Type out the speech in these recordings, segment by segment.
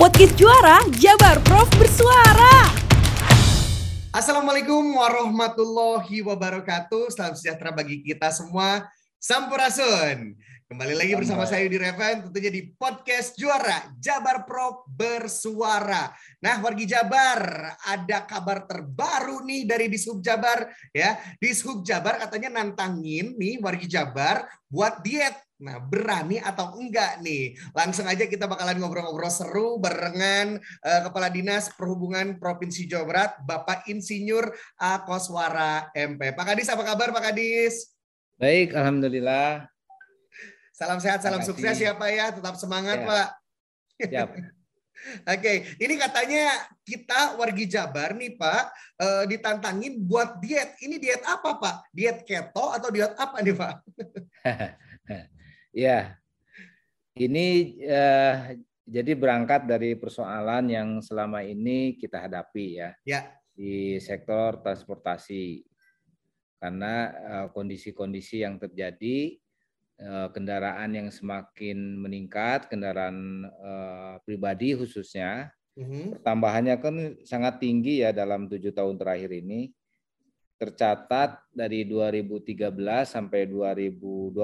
Podcast Juara Jabar Prof bersuara. Assalamualaikum warahmatullahi wabarakatuh. Salam sejahtera bagi kita semua. Sampurasun. Kembali lagi bersama saya Yudi Revan tentunya di podcast Juara Jabar Pro bersuara. Nah, wargi Jabar, ada kabar terbaru nih dari Dishub Jabar ya. Dishub Jabar katanya nantangin nih wargi Jabar buat diet. Nah, berani atau enggak nih? Langsung aja kita bakalan ngobrol-ngobrol seru barengan uh, Kepala Dinas Perhubungan Provinsi Jawa Barat, Bapak Insinyur A. Koswara MP. Pak Kadis, apa kabar Pak Kadis? Baik, Alhamdulillah. Salam sehat, salam sukses ya Pak ya. Tetap semangat ya. Pak. Siap. Oke, ini katanya kita wargi Jabar nih Pak, uh, ditantangin buat diet. Ini diet apa Pak? Diet keto atau diet apa nih Pak? Ya, ini uh, jadi berangkat dari persoalan yang selama ini kita hadapi ya, ya. di sektor transportasi karena kondisi-kondisi uh, yang terjadi uh, kendaraan yang semakin meningkat, kendaraan uh, pribadi khususnya, uh-huh. pertambahannya kan sangat tinggi ya dalam tujuh tahun terakhir ini tercatat dari 2013 sampai 2020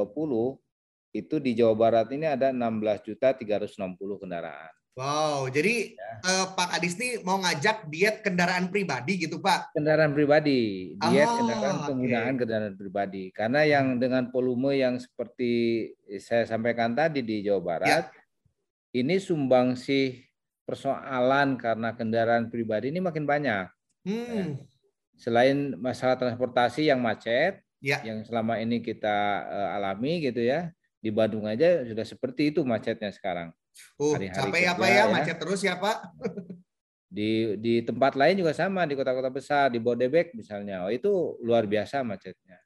itu di Jawa Barat ini ada 16 juta 360 kendaraan. Wow, jadi ya. uh, Pak Adis ini mau ngajak diet kendaraan pribadi gitu Pak? Kendaraan pribadi, diet oh, kendaraan okay. penggunaan kendaraan pribadi. Karena yang dengan volume yang seperti saya sampaikan tadi di Jawa Barat, ya. ini sumbangsi persoalan karena kendaraan pribadi ini makin banyak. Hmm. Ya. Selain masalah transportasi yang macet, ya. yang selama ini kita uh, alami gitu ya, di Bandung aja sudah seperti itu macetnya sekarang. Uh, Hari -hari capek kerja, apa ya, ya macet terus ya Pak? di di tempat lain juga sama di kota-kota besar di Bodebek misalnya oh itu luar biasa macetnya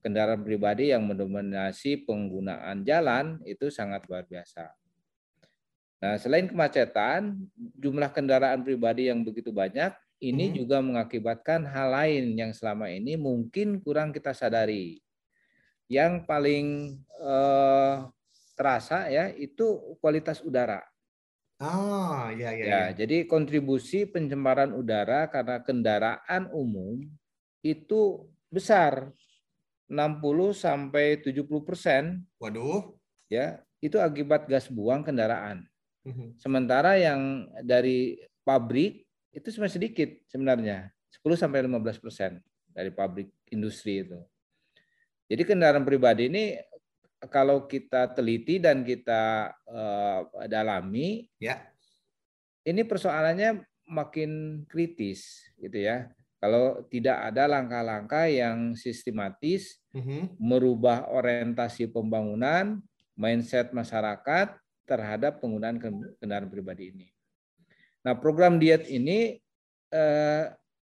kendaraan pribadi yang mendominasi penggunaan jalan itu sangat luar biasa nah selain kemacetan jumlah kendaraan pribadi yang begitu banyak ini hmm. juga mengakibatkan hal lain yang selama ini mungkin kurang kita sadari yang paling eh, terasa ya itu kualitas udara. Oh, ya, ya, ya, ya. Jadi kontribusi pencemaran udara karena kendaraan umum itu besar, 60 sampai 70 persen. Waduh. Ya, itu akibat gas buang kendaraan. Mhm. Sementara yang dari pabrik itu cuma sedikit sebenarnya, 10 sampai 15 persen dari pabrik industri itu. Jadi kendaraan pribadi ini kalau kita teliti dan kita uh, dalami, ya, ini persoalannya makin kritis, gitu ya. Kalau tidak ada langkah-langkah yang sistematis uh-huh. merubah orientasi pembangunan, mindset masyarakat terhadap penggunaan kendaraan pribadi ini. Nah, program diet ini eh,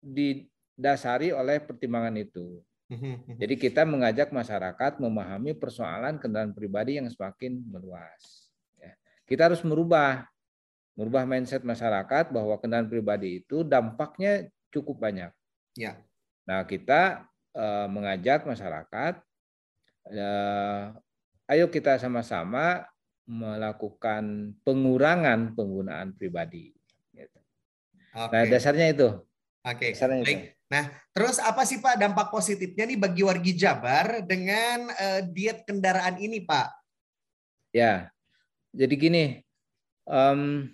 didasari oleh pertimbangan itu. Mhm, mhm. Jadi kita mengajak masyarakat memahami persoalan kendaraan pribadi yang semakin meluas. Ya. Kita harus merubah, merubah mindset masyarakat bahwa kendaraan pribadi itu dampaknya cukup banyak. Ya. Nah kita eh, mengajak masyarakat, eh, ayo kita sama-sama melakukan pengurangan penggunaan pribadi. Gitu. Okay. Nah dasarnya itu. Oke. Okay. Baik. Itu. Nah, terus apa sih Pak dampak positifnya nih bagi wargi Jabar dengan uh, diet kendaraan ini Pak? Ya, jadi gini, um,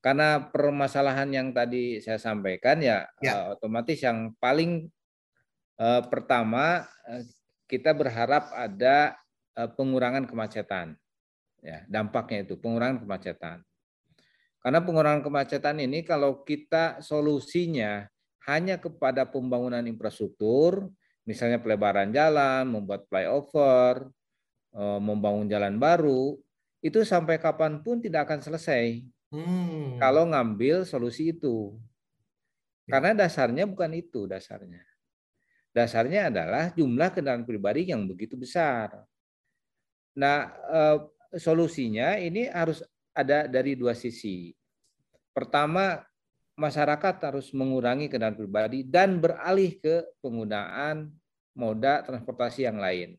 karena permasalahan yang tadi saya sampaikan ya, ya. Uh, otomatis yang paling uh, pertama uh, kita berharap ada uh, pengurangan kemacetan. Ya, dampaknya itu pengurangan kemacetan. Karena pengurangan kemacetan ini kalau kita solusinya hanya kepada pembangunan infrastruktur, misalnya pelebaran jalan, membuat flyover, eh, membangun jalan baru, itu sampai kapan pun tidak akan selesai. Hmm. Kalau ngambil solusi itu. Ya. Karena dasarnya bukan itu dasarnya. Dasarnya adalah jumlah kendaraan pribadi yang begitu besar. Nah, eh, solusinya ini harus ada dari dua sisi. Pertama, masyarakat harus mengurangi kendaraan pribadi dan beralih ke penggunaan moda transportasi yang lain.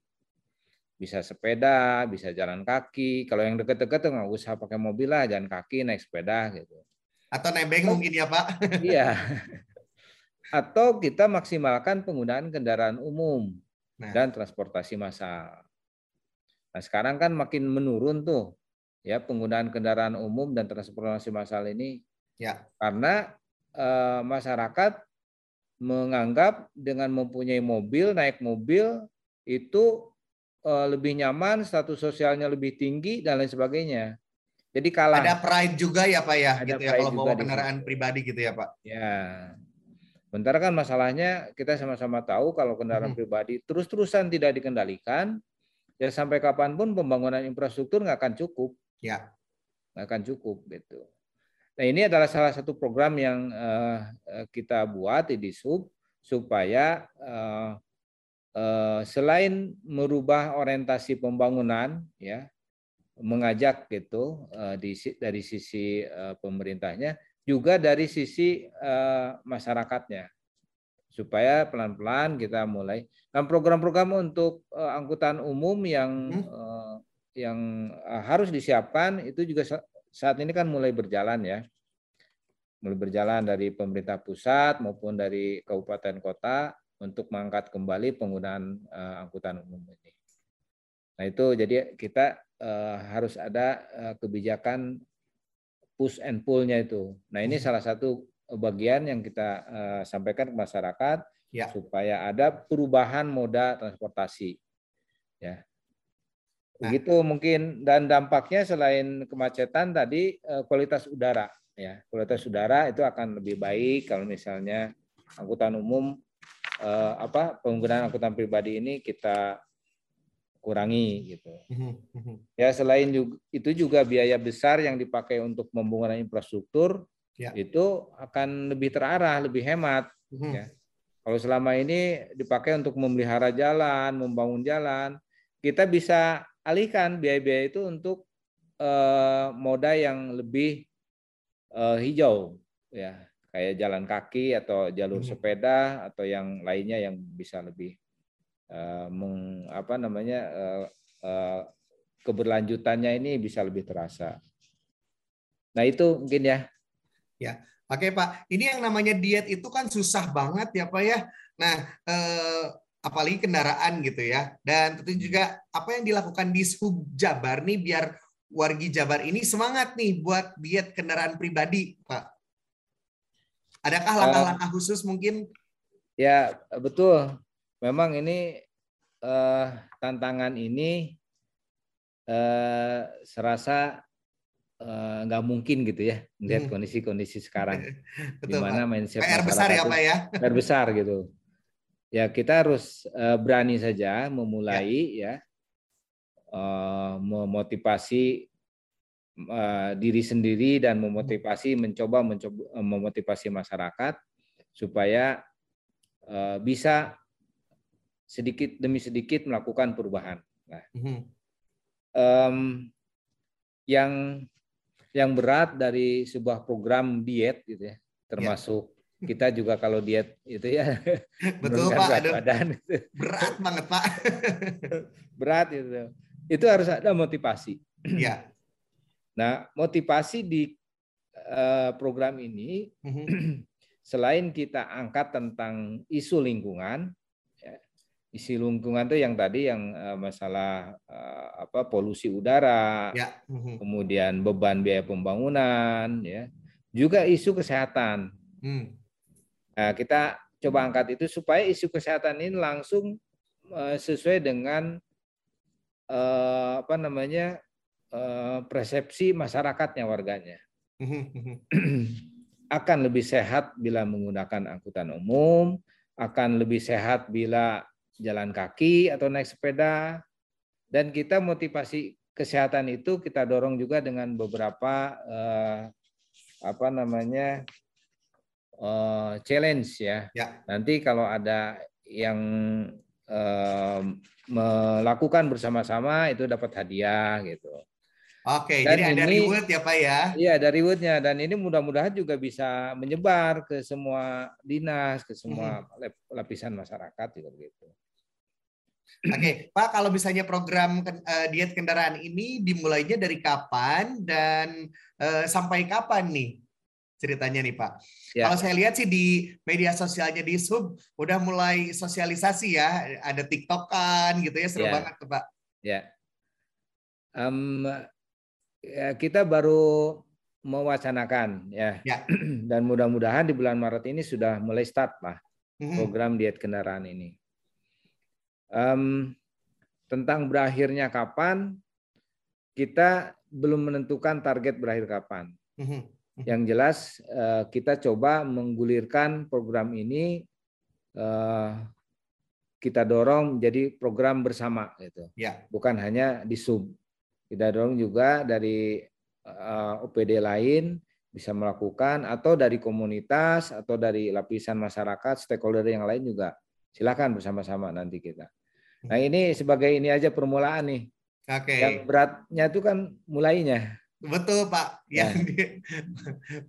bisa sepeda, bisa jalan kaki. Kalau yang deket-deket nggak usah pakai mobil lah, jalan kaki, naik sepeda gitu. Atau nebeng mungkin ya Pak? Iya. Atau kita maksimalkan penggunaan kendaraan umum nah. dan transportasi massal. Nah sekarang kan makin menurun tuh ya penggunaan kendaraan umum dan transportasi massal ini ya karena eh, masyarakat menganggap dengan mempunyai mobil naik mobil itu uh, lebih nyaman, status sosialnya lebih tinggi dan lain sebagainya. Jadi kalah. Ada pride juga ya Pak ya, Ada gitu ya kalau bawa kendaraan pribadi gitu ya Pak. Ya. Sementara kan masalahnya kita sama-sama tahu kalau kendaraan hmm. pribadi terus-terusan tidak dikendalikan, ya sampai kapan pun pembangunan infrastruktur nggak akan cukup. Ya. Nggak akan cukup gitu. Nah ini adalah salah satu program yang uh, kita buat di Sub supaya uh, Eh, selain merubah orientasi pembangunan ya mengajak gitu eh, di dari sisi eh, pemerintahnya juga dari sisi masyarakatnya supaya pelan-pelan kita mulai dan program-program untuk angkutan umum yang hmm. yang harus disiapkan itu juga saat ini kan mulai berjalan ya mulai berjalan dari pemerintah pusat maupun dari kabupaten kota untuk mengangkat kembali penggunaan uh, angkutan umum ini. Nah itu jadi kita uh, harus ada uh, kebijakan push and pull-nya itu. Nah ini salah satu bagian yang kita uh, sampaikan ke masyarakat ya. supaya ada perubahan moda transportasi. Ya. Nah. Begitu mungkin dan dampaknya selain kemacetan tadi kualitas udara ya. Kualitas udara itu akan lebih baik kalau misalnya angkutan umum uh, apa penggunaan angkutan pribadi ini kita kurangi gitu. Mhm, mhm. Ya selain juga, itu juga biaya besar yang dipakai untuk pembangunan infrastruktur ya. itu akan lebih terarah, lebih hemat. Mhm. Ya. Kalau selama ini dipakai untuk memelihara jalan, membangun jalan, kita bisa alihkan biaya-biaya itu untuk uh, moda yang lebih uh, hijau, ya kayak jalan kaki atau jalur hmm. sepeda atau yang lainnya yang bisa lebih uh, meng, apa namanya uh, uh, keberlanjutannya ini bisa lebih terasa. Nah itu mungkin ya. Ya, oke Pak. Ini yang namanya diet itu kan susah banget ya Pak ya. Nah, eh, apalagi kendaraan gitu ya. Dan tentu juga apa yang dilakukan di Sub Jabar nih biar wargi Jabar ini semangat nih buat diet kendaraan pribadi, Pak. Adakah langkah-langkah khusus mungkin? Ya betul. Memang ini uh, tantangan ini uh, serasa uh, nggak mungkin gitu ya melihat hmm. kondisi-kondisi sekarang di mana mindset PR besar ya Pak ya PR besar gitu ya kita harus uh, berani saja memulai ya, ya uh, memotivasi uh, diri sendiri dan memotivasi mencoba mencoba eh, memotivasi masyarakat supaya uh, bisa sedikit demi sedikit melakukan perubahan. Nah, um, yang yang berat dari sebuah program diet gitu ya, termasuk. Kita juga kalau diet itu ya betul pak berat badan berat banget pak berat itu itu harus ada motivasi ya Nah, motivasi di uh, program ini mm-hmm. selain kita angkat tentang isu lingkungan, ya, isu lingkungan itu yang tadi yang uh, masalah uh, apa polusi udara, ya. mm-hmm. kemudian beban biaya pembangunan, ya, juga isu kesehatan. Mm. Nah, kita coba angkat itu supaya isu kesehatan ini langsung uh, sesuai dengan uh, apa namanya Eh, persepsi masyarakatnya warganya. akan lebih sehat bila menggunakan angkutan umum, akan lebih sehat bila jalan kaki atau naik sepeda, dan kita motivasi kesehatan itu kita dorong juga dengan beberapa eh, apa namanya eh, challenge ya. ya. Nanti kalau ada yang eh, melakukan bersama-sama itu dapat hadiah gitu. Oke, dan jadi ini, ada reward ya Pak ya? Iya, ada rewardnya dan ini mudah-mudahan juga bisa menyebar ke semua dinas, ke semua hmm. lapisan masyarakat juga begitu. Oke. Pak, kalau misalnya program uh, diet kendaraan ini dimulainya dari kapan dan uh, sampai kapan nih ceritanya nih Pak? Ya. Kalau saya lihat sih di media sosialnya di Sub udah mulai sosialisasi ya, ada TikTokan gitu ya, seru ya. banget tuh Pak. Ya. Um, ya, kita baru mewacanakan ya, ya. dan mudah-mudahan di bulan Maret ini sudah mulai start lah mhm. program diet kendaraan ini um, tentang berakhirnya kapan kita belum menentukan target berakhir kapan. Mhm, mhm. Yang jelas uh, kita coba menggulirkan program ini uh, kita dorong menjadi program bersama gitu. Ya. Bukan hanya di sub. Kita dorong juga dari eh, OPD lain bisa melakukan atau dari komunitas atau dari lapisan masyarakat stakeholder yang lain juga silakan bersama-sama nanti kita. Nah ini sebagai ini aja permulaan nih. Oke. Okay. Yang beratnya itu kan mulainya. Betul Pak. Ya. Yang ya.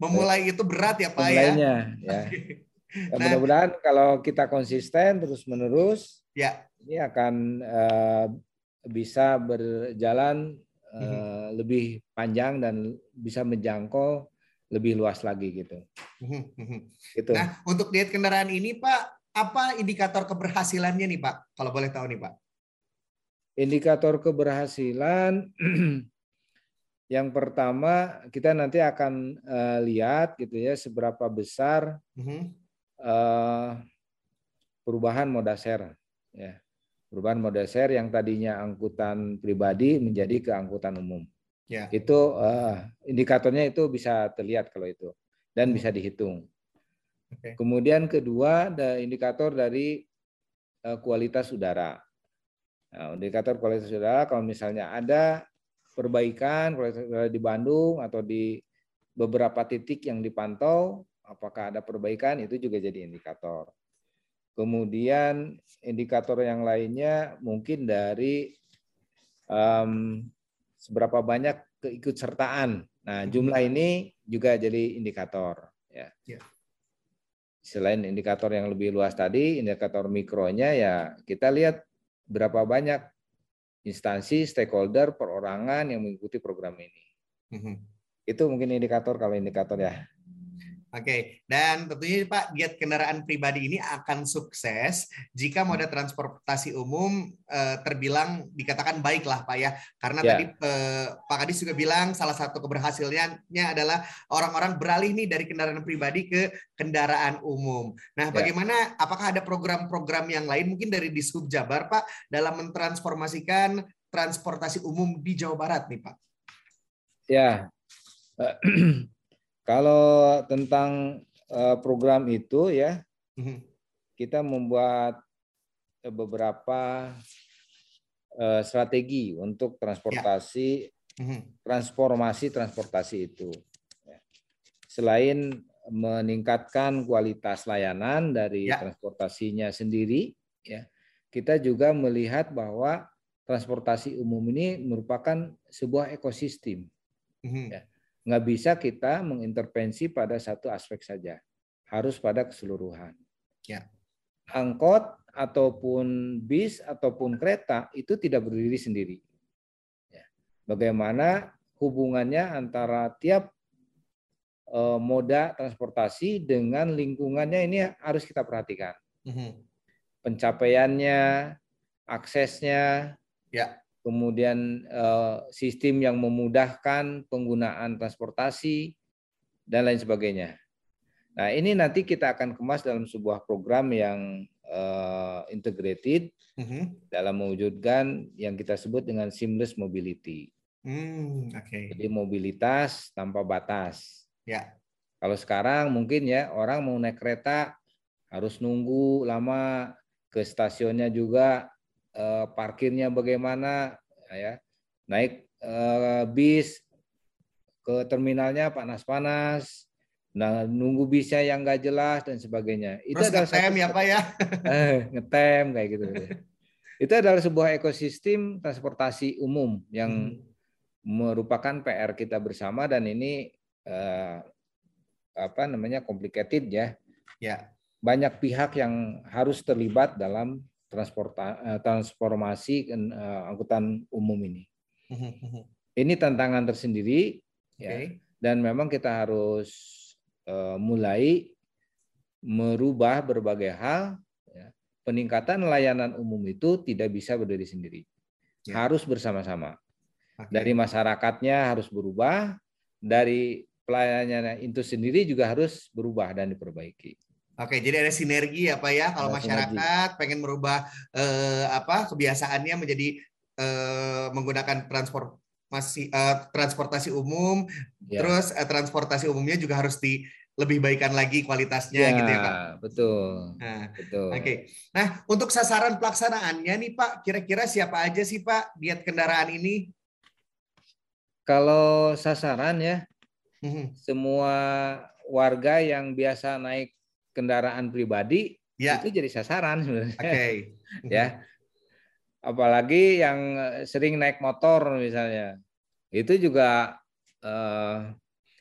memulai itu berat ya Pak Mulainya, ya. ya. Nah, mudah-mudahan kalau kita konsisten terus menerus, ya ini akan uh, bisa berjalan uh, lebih panjang dan bisa menjangkau lebih luas lagi gitu. gitu. Nah untuk diet kendaraan ini Pak apa indikator keberhasilannya nih Pak? Kalau boleh tahu nih Pak. Indikator keberhasilan yang pertama kita nanti akan uh, lihat gitu ya seberapa besar uh, perubahan modaser ya. Perubahan modaser yang tadinya angkutan pribadi menjadi ke angkutan umum. Ya. Itu uh, indikatornya itu bisa terlihat kalau itu dan bisa dihitung. Okay. Kemudian kedua ada indikator dari uh, kualitas udara. Nah, indikator kualitas udara kalau misalnya ada perbaikan di Bandung atau di beberapa titik yang dipantau, apakah ada perbaikan itu juga jadi indikator. Kemudian indikator yang lainnya mungkin dari um, seberapa banyak keikutsertaan. Nah, jumlah ini juga jadi indikator. Ya. Yeah selain indikator yang lebih luas tadi, indikator mikronya ya kita lihat berapa banyak instansi, stakeholder, perorangan yang mengikuti program ini. Mm -hmm. Itu mungkin indikator kalau indikator ya. Oke, dan tentunya Pak, diet kendaraan pribadi ini akan sukses jika moda transportasi umum eh, terbilang dikatakan baik lah Pak ya. Karena ya. tadi eh, Pak Kadis juga bilang salah satu keberhasilannya adalah orang-orang beralih nih dari kendaraan pribadi ke kendaraan umum. Nah, ya. bagaimana apakah ada program-program yang lain mungkin dari Dishub Jabar Pak dalam mentransformasikan transportasi umum di Jawa Barat nih Pak? Ya. Kalau tentang uh, program itu ya, mhm. kita membuat eh, beberapa uh, strategi untuk transportasi, ya. Mhm. transformasi transportasi itu. Ya. Selain meningkatkan kualitas layanan dari ya. transportasinya sendiri, ya, kita juga melihat bahwa transportasi umum ini merupakan sebuah ekosistem. Mm-hmm. Ya nggak bisa kita mengintervensi pada satu aspek saja, harus pada keseluruhan. Ya. Angkot ataupun bis ataupun kereta itu tidak berdiri sendiri. Ya. Bagaimana hubungannya antara tiap eh, moda transportasi dengan lingkungannya ini harus kita perhatikan. Mhm. Pencapaiannya, aksesnya, ya kemudian eh, sistem yang memudahkan penggunaan transportasi, dan lain sebagainya. Nah, ini nanti kita akan kemas dalam sebuah program yang uh, integrated uh-huh. dalam mewujudkan yang kita sebut dengan seamless mobility. Hmm, okay. Jadi mobilitas tanpa batas. Ya. Kalau sekarang mungkin ya orang mau naik kereta harus nunggu lama ke stasiunnya juga eh, parkirnya bagaimana ya. Naik eh, bis ke terminalnya panas-panas nah nunggu bisnya yang nggak jelas dan sebagainya. Itu Terus adalah ngetem satu, ya pak ya? Eh, ngetem kayak gitu. Itu adalah sebuah ekosistem transportasi umum yang hmm. merupakan PR kita bersama dan ini eh, apa namanya complicated ya. Ya. Banyak pihak yang harus terlibat dalam transformasi angkutan umum ini. Ini tantangan tersendiri okay. ya dan memang kita harus mulai merubah berbagai hal ya. peningkatan layanan umum itu tidak bisa berdiri sendiri ya. harus bersama-sama okay. dari masyarakatnya harus berubah dari pelayanannya itu sendiri juga harus berubah dan diperbaiki. Oke, jadi ada sinergi ya Pak ya kalau ada masyarakat sinergi. pengen merubah eh, apa kebiasaannya menjadi eh, menggunakan transportasi eh, transportasi umum, ya. terus eh, transportasi umumnya juga harus di lebih baikkan lagi kualitasnya ya, gitu ya Pak. Betul. Nah, betul. Oke. Okay. Nah, untuk sasaran pelaksanaannya nih Pak, kira-kira siapa aja sih Pak diet kendaraan ini? Kalau sasaran ya, hmm. semua warga yang biasa naik kendaraan pribadi ya. itu jadi sasaran sebenarnya. Oke. Okay. ya. Apalagi yang sering naik motor misalnya, itu juga uh,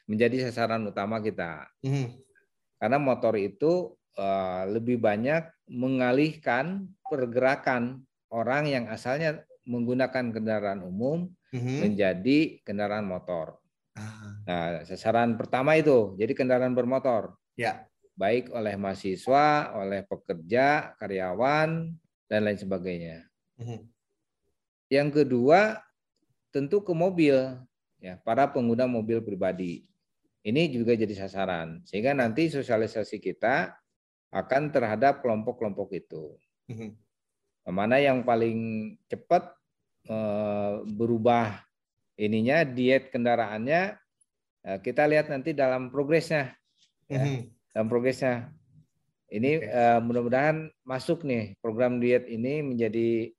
menjadi sasaran utama kita. Hmm. Karena motor itu uh, lebih banyak mengalihkan pergerakan orang yang asalnya menggunakan kendaraan umum hmm. menjadi kendaraan motor. Ah. Nah, sasaran pertama itu jadi kendaraan bermotor. Ya. Baik oleh mahasiswa, oleh pekerja, karyawan dan lain sebagainya. Hmm. Yang kedua tentu ke mobil ya, para pengguna mobil pribadi. Ini juga jadi sasaran. Sehingga nanti sosialisasi kita akan terhadap kelompok-kelompok itu. Hmm. Mana yang paling cepat eh, berubah ininya diet kendaraannya eh, kita lihat nanti dalam progresnya ya, mm-hmm. Dalam progresnya ini okay. uh, mudah-mudahan masuk nih program diet ini menjadi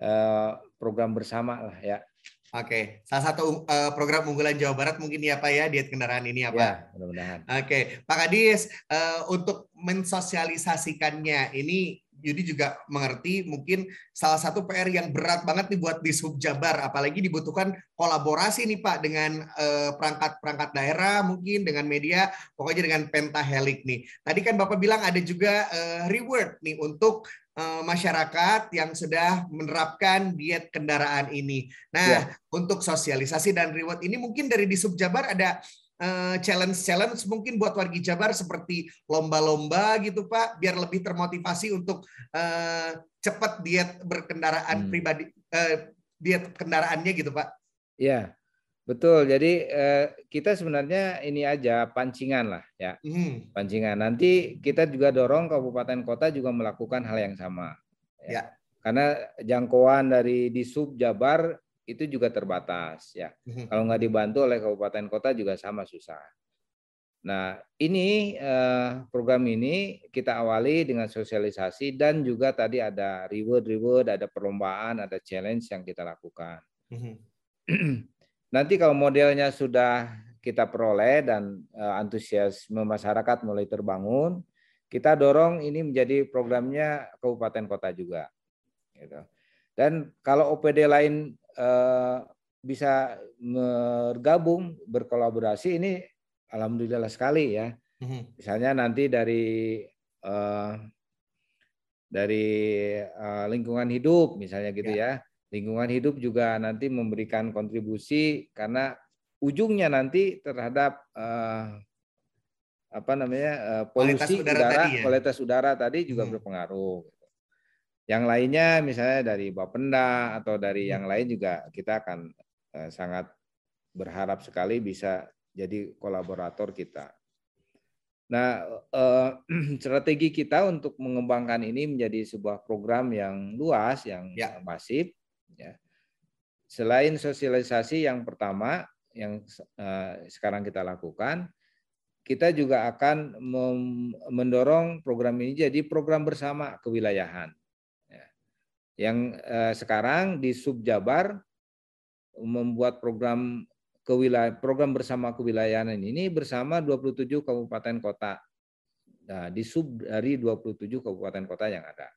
uh, program bersama lah ya Oke, salah satu uh, program unggulan Jawa Barat mungkin ya Pak ya diet kendaraan ini ya Pak. Ya, mudah-mudahan. Oke, Pak Kadis uh, untuk mensosialisasikannya ini Yudi juga mengerti mungkin salah satu PR yang berat banget nih buat di Subjabar apalagi dibutuhkan kolaborasi nih Pak dengan eh, perangkat-perangkat daerah mungkin dengan media pokoknya dengan pentahelik nih. Tadi kan Bapak bilang ada juga uh, reward nih untuk uh, masyarakat yang sudah menerapkan diet kendaraan ini. Nah, ya. untuk sosialisasi dan reward ini mungkin dari di Subjabar ada Eh, challenge-challenge mungkin buat warga Jabar seperti lomba-lomba gitu Pak, biar lebih termotivasi untuk uh, cepat diet berkendaraan hmm. pribadi, uh, diet kendaraannya gitu Pak. Iya, betul. Jadi uh, kita sebenarnya ini aja pancingan lah ya, hmm. pancingan. Nanti kita juga dorong kabupaten kota juga melakukan hal yang sama. Ya. ya. Karena jangkauan dari di sub Jabar itu juga terbatas ya. Mhm. Kalau nggak dibantu oleh kabupaten kota juga sama susah. Nah ini eh, program ini kita awali dengan sosialisasi dan juga tadi ada reward reward, ada perlombaan, ada challenge yang kita lakukan. Mhm. Nanti kalau modelnya sudah kita peroleh dan eh, antusiasme masyarakat mulai terbangun, kita dorong ini menjadi programnya kabupaten kota juga. Gitu. Dan kalau OPD lain Eh, bisa bergabung berkolaborasi ini alhamdulillah sekali ya. Mhm. Misalnya nanti dari uh, dari uh, lingkungan hidup misalnya gitu ya. ya. Lingkungan hidup juga nanti memberikan kontribusi karena ujungnya nanti terhadap apa namanya polusi kualitas udara, udara tadi ya? kualitas udara tadi juga hmm. berpengaruh. Yang lainnya misalnya dari Bapenda atau dari hmm. yang lain juga kita akan eh, sangat berharap sekali bisa jadi kolaborator kita. Nah, eh, strategi kita untuk mengembangkan ini menjadi sebuah program yang luas, yang ya. masif. Ya. Selain sosialisasi yang pertama yang eh, sekarang kita lakukan, kita juga akan mendorong program ini jadi program bersama kewilayahan yang eh, sekarang di Subjabar membuat program kewilayah program bersama kewilayahan ini bersama 27 kabupaten kota. Nah, di sub dari 27 kabupaten kota yang ada.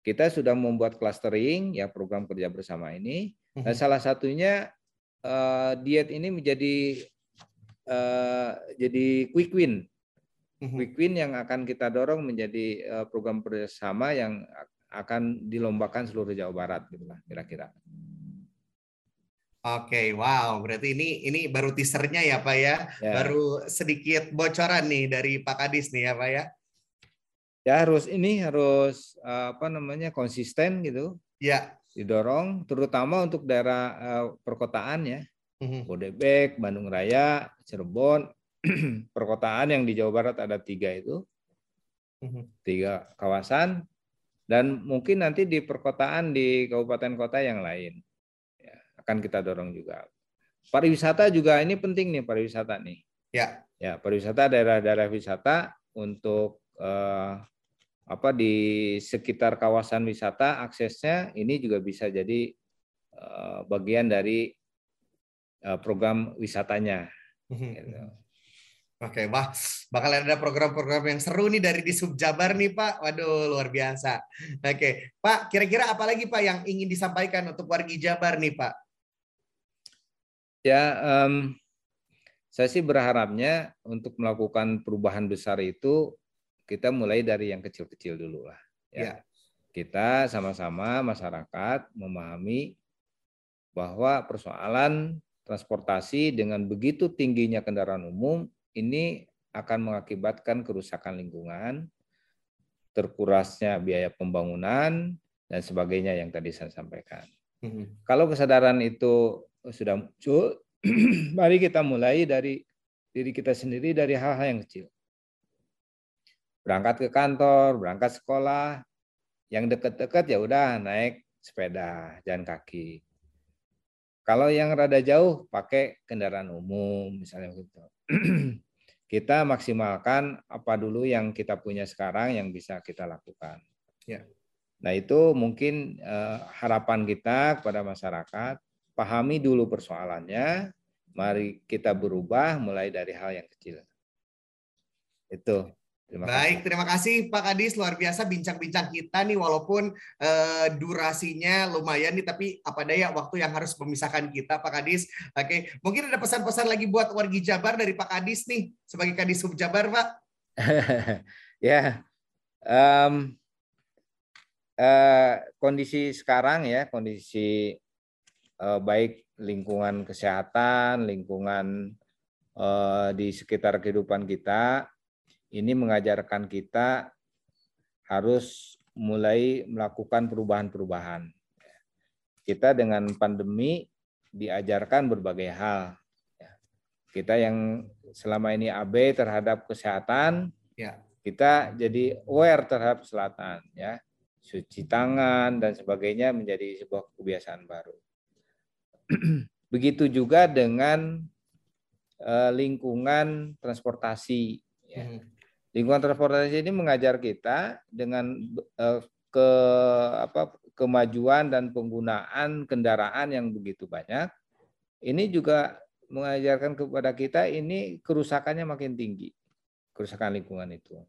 Kita sudah membuat clustering ya program kerja bersama ini. Nah, mhm. salah satunya uh, diet ini menjadi uh, jadi quick win. Mhm. Quick win yang akan kita dorong menjadi uh, program bersama yang akan dilombakan seluruh Jawa Barat gitu lah kira-kira. Oke, wow. Berarti ini ini baru teasernya ya, Pak ya. ya. Baru sedikit bocoran nih dari Pak Kadis nih ya, Pak ya. Ya harus ini harus apa namanya konsisten gitu. Ya. Didorong, terutama untuk daerah uh, perkotaan ya. Mm-hmm. Bodebek, Bandung Raya, Cirebon, perkotaan yang di Jawa Barat ada tiga itu, mm-hmm. tiga kawasan, dan mungkin nanti di perkotaan di kabupaten kota yang lain akan kita dorong juga. Pariwisata juga ini penting nih pariwisata nih. Ya. Ya, pariwisata daerah-daerah wisata untuk eh, apa di sekitar kawasan wisata aksesnya ini juga bisa jadi eh, bagian dari eh, program wisatanya. Mhm, gitu. Oke, wah, bakal ada program-program yang seru nih dari di Subjabar nih, Pak. Waduh, luar biasa. Oke, Pak, kira-kira apa lagi Pak yang ingin disampaikan untuk warga Jabar nih, Pak? Ya, um, saya sih berharapnya untuk melakukan perubahan besar itu kita mulai dari yang kecil-kecil dulu lah. Ya. ya. Kita sama-sama masyarakat memahami bahwa persoalan transportasi dengan begitu tingginya kendaraan umum ini akan mengakibatkan kerusakan lingkungan, terkurasnya biaya pembangunan, dan sebagainya yang tadi saya sampaikan. Hmm. Kalau kesadaran itu sudah muncul, mari kita mulai dari diri kita sendiri dari hal-hal yang kecil. Berangkat ke kantor, berangkat sekolah, yang dekat-dekat ya udah naik sepeda, jalan kaki. Kalau yang rada jauh pakai kendaraan umum misalnya gitu. kita maksimalkan apa dulu yang kita punya sekarang yang bisa kita lakukan. Ya. Nah itu mungkin eh, harapan kita kepada masyarakat pahami dulu persoalannya, mari kita berubah mulai dari hal yang kecil. Itu. Terima Baik, kasih. terima kasih Pak Kadis luar biasa bincang-bincang kita nih walaupun eh, durasinya lumayan nih tapi apa daya waktu yang harus memisahkan kita Pak Kadis. Oke, mungkin ada pesan-pesan lagi buat wargi Jabar dari Pak Kadis nih sebagai Kadis Sub Jabar, Pak. ya. Um, uh, kondisi sekarang ya, kondisi eh, baik lingkungan kesehatan, lingkungan eh, di sekitar kehidupan kita, ini mengajarkan kita harus mulai melakukan perubahan-perubahan. Kita dengan pandemi diajarkan berbagai hal. Kita yang selama ini AB terhadap kesehatan, ya. kita jadi aware terhadap selatan, ya, cuci tangan dan sebagainya menjadi sebuah kebiasaan baru. Begitu juga dengan uh, lingkungan transportasi. Ya. Hmm. Lingkungan transportasi ini mengajar kita dengan uh, ke apa kemajuan dan penggunaan kendaraan yang begitu banyak. Ini juga mengajarkan kepada kita ini kerusakannya makin tinggi, kerusakan lingkungan itu.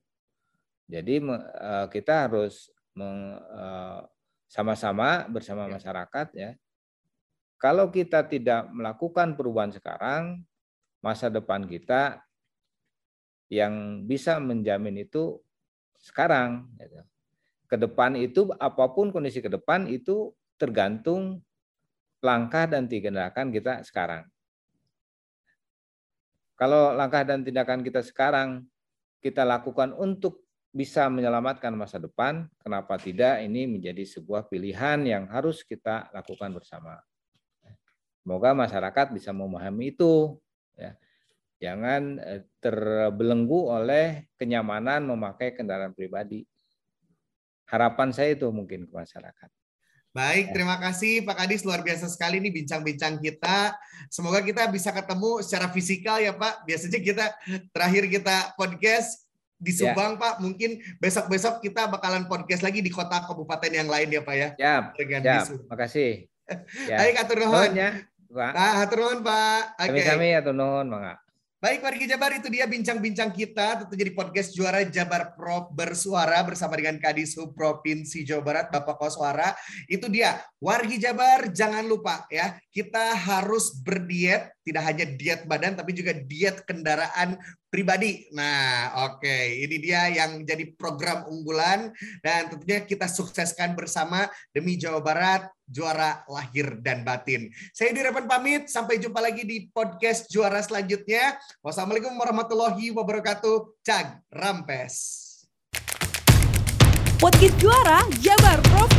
Jadi uh, kita harus sama-sama bersama ya. masyarakat ya kalau kita tidak melakukan perubahan sekarang, masa depan kita yang bisa menjamin itu sekarang. Gitu. Ke depan itu apa pun kondisi ke depan itu tergantung langkah dan tindakan kita sekarang. Kalau langkah dan tindakan kita sekarang kita lakukan untuk bisa menyelamatkan masa depan, kenapa tidak ini menjadi sebuah pilihan yang harus kita lakukan bersama. Semoga masyarakat bisa memahami itu. Ya. Jangan eh, terbelenggu oleh kenyamanan memakai kendaraan pribadi. Harapan saya itu mungkin ke masyarakat. Baik, ya. terima kasih Pak Kadis luar biasa sekali nih bincang-bincang kita. Semoga kita bisa ketemu secara fisikal ya Pak. Biasanya kita terakhir kita podcast di ya. Subang ya. Pak. Mungkin besok-besok kita bakalan podcast lagi di kota kabupaten yang lain ya Pak ya. Ya. Terima kasih. Ya. Baik, atur nuhun. Ya. Pak. Ah, nuhun, Pak. Kami kami atur nuhun, Bang. Baik, warga Jabar. Itu dia bincang-bincang kita. Tentunya di podcast Juara Jabar Pro bersuara bersama dengan Kadisub Provinsi Jawa Barat Bapak Koswara. Itu dia, warga Jabar jangan lupa ya, kita harus berdiet, tidak hanya diet badan tapi juga diet kendaraan pribadi. Nah, oke, okay. ini dia yang jadi program unggulan dan tentunya kita sukseskan bersama demi Jawa Barat juara lahir dan batin. Saya Direpan pamit, sampai jumpa lagi di podcast juara selanjutnya. Wassalamualaikum warahmatullahi wabarakatuh. Cag Rampes. Podcast juara Jabar Prof